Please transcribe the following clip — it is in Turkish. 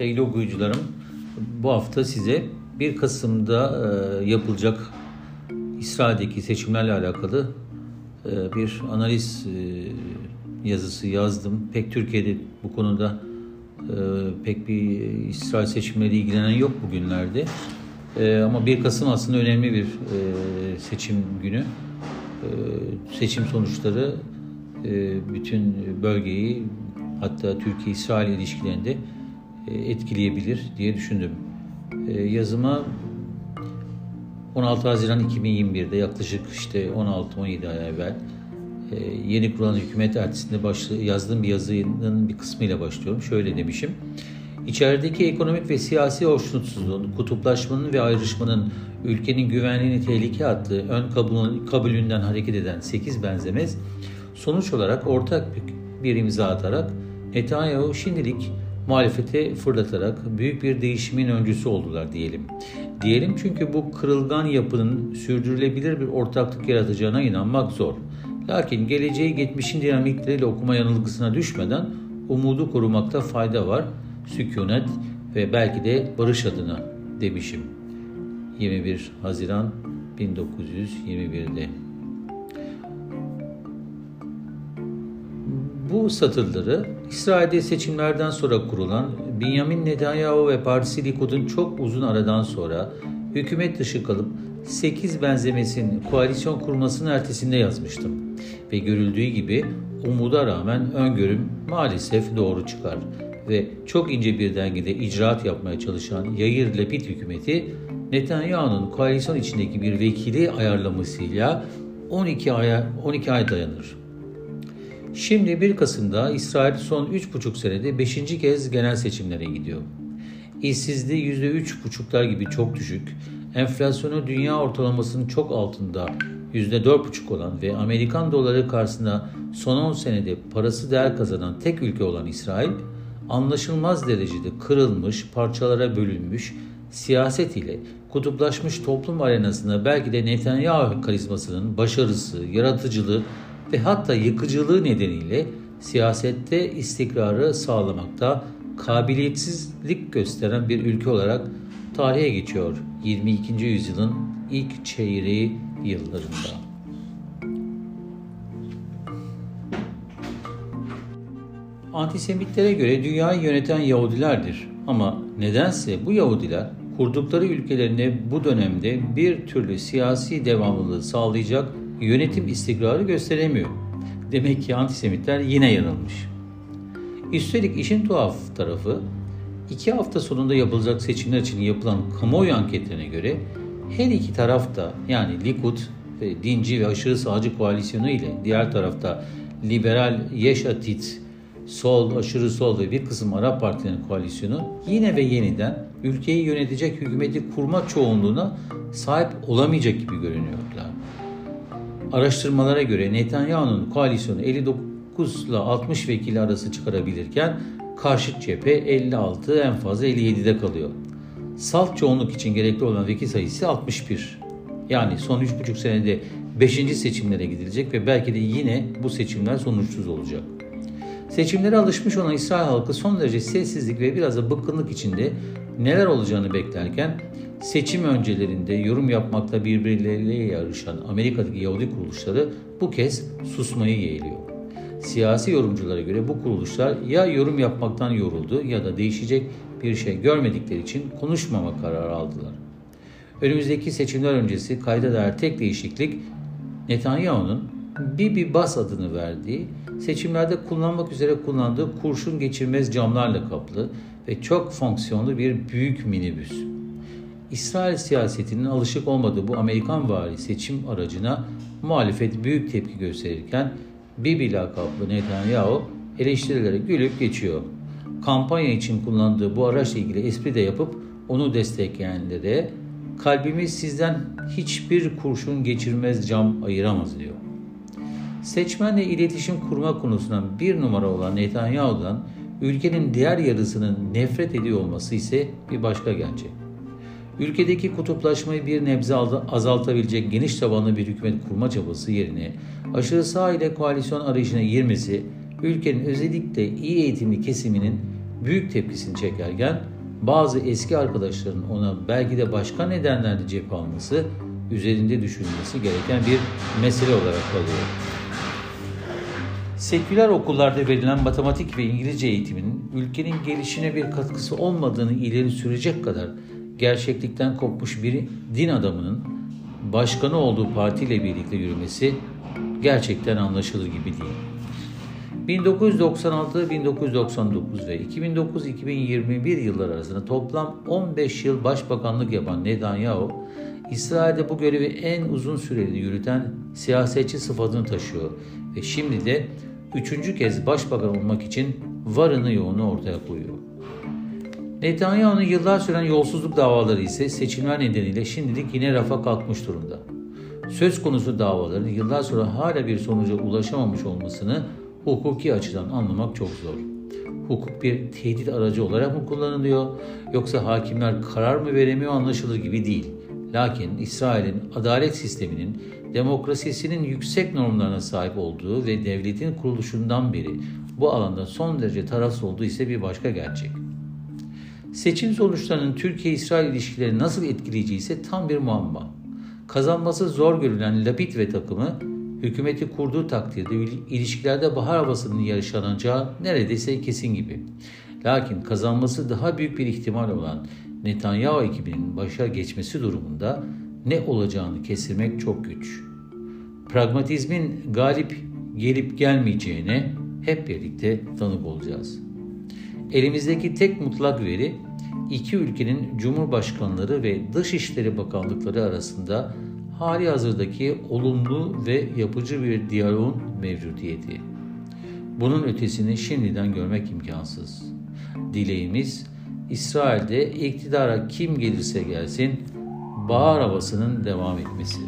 Sevgili okuyucularım, bu hafta size 1 Kasım'da e, yapılacak İsrail'deki seçimlerle alakalı e, bir analiz e, yazısı yazdım. Pek Türkiye'de bu konuda pek bir İsrail seçimleri ilgilenen yok bugünlerde. Ama 1 Kasım aslında önemli bir seçim günü. E, seçim sonuçları e, bütün bölgeyi hatta Türkiye-İsrail ilişkilerinde e, etkileyebilir diye düşündüm. E, yazıma 16 Haziran 2021'de yaklaşık işte 16-17 ay evvel yeni kurulan hükümet ertesinde başlı, yazdığım bir yazının bir kısmıyla başlıyorum. Şöyle demişim. İçerideki ekonomik ve siyasi hoşnutsuzluğun, kutuplaşmanın ve ayrışmanın ülkenin güvenliğini tehlike attığı ön kabulünden hareket eden 8 benzemez sonuç olarak ortak bir imza atarak Netanyahu şimdilik muhalefete fırlatarak büyük bir değişimin öncüsü oldular diyelim. Diyelim çünkü bu kırılgan yapının sürdürülebilir bir ortaklık yaratacağına inanmak zor. Lakin geleceği geçmişin dinamikleriyle okuma yanılgısına düşmeden umudu korumakta fayda var. Sükunet ve belki de barış adına demişim. 21 Haziran 1921'de. Bu satırları İsrail'de seçimlerden sonra kurulan Benjamin Netanyahu ve partisi Likud'un çok uzun aradan sonra hükümet dışı kalıp 8 benzemesin koalisyon kurmasının ertesinde yazmıştım. Ve görüldüğü gibi umuda rağmen öngörüm maalesef doğru çıkar ve çok ince bir dengede icraat yapmaya çalışan Yair Lapid hükümeti Netanyahu'nun koalisyon içindeki bir vekili ayarlamasıyla 12 aya 12 ay dayanır. Şimdi 1 Kasım'da İsrail son 3,5 senede 5. kez genel seçimlere gidiyor. İşsizliği %3,5'lar gibi çok düşük, enflasyonu dünya ortalamasının çok altında %4,5 olan ve Amerikan doları karşısında son 10 senede parası değer kazanan tek ülke olan İsrail, anlaşılmaz derecede kırılmış, parçalara bölünmüş, siyaset ile kutuplaşmış toplum arenasında belki de Netanyahu karizmasının başarısı, yaratıcılığı ve hatta yıkıcılığı nedeniyle siyasette istikrarı sağlamakta kabiliyetsizlik gösteren bir ülke olarak tarihe geçiyor 22. yüzyılın ilk çeyreği yıllarında. Antisemitlere göre dünyayı yöneten Yahudilerdir. Ama nedense bu Yahudiler kurdukları ülkelerine bu dönemde bir türlü siyasi devamlılığı sağlayacak yönetim istikrarı gösteremiyor. Demek ki antisemitler yine yanılmış. Üstelik işin tuhaf tarafı iki hafta sonunda yapılacak seçimler için yapılan kamuoyu anketlerine göre her iki tarafta yani Likud ve dinci ve aşırı sağcı koalisyonu ile diğer tarafta liberal Yeş Atit, sol, aşırı sol ve bir kısım Arap partilerinin koalisyonu yine ve yeniden ülkeyi yönetecek hükümeti kurma çoğunluğuna sahip olamayacak gibi görünüyorlar. Araştırmalara göre Netanyahu'nun koalisyonu 59 ile 60 vekili arası çıkarabilirken karşıt cephe 56 en fazla 57'de kalıyor. Salt çoğunluk için gerekli olan vekil sayısı 61. Yani son 3,5 senede 5. seçimlere gidilecek ve belki de yine bu seçimler sonuçsuz olacak. Seçimlere alışmış olan İsrail halkı son derece sessizlik ve biraz da bıkkınlık içinde neler olacağını beklerken seçim öncelerinde yorum yapmakta birbirleriyle yarışan Amerika'daki Yahudi kuruluşları bu kez susmayı yeğliyor. Siyasi yorumculara göre bu kuruluşlar ya yorum yapmaktan yoruldu ya da değişecek bir şey görmedikleri için konuşmama kararı aldılar. Önümüzdeki seçimler öncesi kayda değer tek değişiklik Netanyahu'nun Bibi Bas adını verdiği, seçimlerde kullanmak üzere kullandığı kurşun geçirmez camlarla kaplı ve çok fonksiyonlu bir büyük minibüs. İsrail siyasetinin alışık olmadığı bu Amerikan vari seçim aracına muhalefet büyük tepki gösterirken Bibi lakaplı Netanyahu eleştirilere gülüp geçiyor. Kampanya için kullandığı bu araçla ilgili espri de yapıp onu destekleyenlere kalbimiz sizden hiçbir kurşun geçirmez cam ayıramaz diyor. Seçmenle iletişim kurma konusundan bir numara olan Netanyahu'dan ülkenin diğer yarısının nefret ediyor olması ise bir başka gerçek. ülkedeki kutuplaşmayı bir nebze azaltabilecek geniş tabanlı bir hükümet kurma çabası yerine aşırı sağ ile koalisyon arayışına girmesi ülkenin özellikle iyi eğitimli kesiminin büyük tepkisini çekerken bazı eski arkadaşların ona belki de başka nedenlerle cephe alması üzerinde düşünülmesi gereken bir mesele olarak kalıyor. Seküler okullarda verilen matematik ve İngilizce eğitiminin ülkenin gelişine bir katkısı olmadığını ileri sürecek kadar gerçeklikten kopmuş bir din adamının başkanı olduğu partiyle birlikte yürümesi gerçekten anlaşılır gibi değil. 1996, 1999 ve 2009-2021 yıllar arasında toplam 15 yıl başbakanlık yapan Netanyahu, İsrail'de bu görevi en uzun süreli yürüten siyasetçi sıfatını taşıyor ve şimdi de üçüncü kez başbakan olmak için varını yoğunu ortaya koyuyor. Netanyahu'nun yıllar süren yolsuzluk davaları ise seçimler nedeniyle şimdilik yine rafa kalkmış durumda. Söz konusu davaların yıllar sonra hala bir sonuca ulaşamamış olmasını hukuki açıdan anlamak çok zor. Hukuk bir tehdit aracı olarak mı kullanılıyor yoksa hakimler karar mı veremiyor anlaşılır gibi değil. Lakin İsrail'in adalet sisteminin demokrasisinin yüksek normlarına sahip olduğu ve devletin kuruluşundan beri bu alanda son derece tarafsız olduğu ise bir başka gerçek. Seçim sonuçlarının Türkiye-İsrail ilişkileri nasıl etkileyeceği ise tam bir muamma. Kazanması zor görülen Lapid ve takımı hükümeti kurduğu takdirde ilişkilerde bahar havasının yaşanacağı neredeyse kesin gibi. Lakin kazanması daha büyük bir ihtimal olan Netanyahu ekibinin başa geçmesi durumunda ne olacağını kesirmek çok güç. Pragmatizmin galip gelip gelmeyeceğine hep birlikte tanık olacağız. Elimizdeki tek mutlak veri iki ülkenin cumhurbaşkanları ve dışişleri bakanlıkları arasında hali hazırdaki olumlu ve yapıcı bir diyaloğun mevcudiyeti. Bunun ötesini şimdiden görmek imkansız. Dileğimiz İsrail'de iktidara kim gelirse gelsin bahar havasının devam etmesi.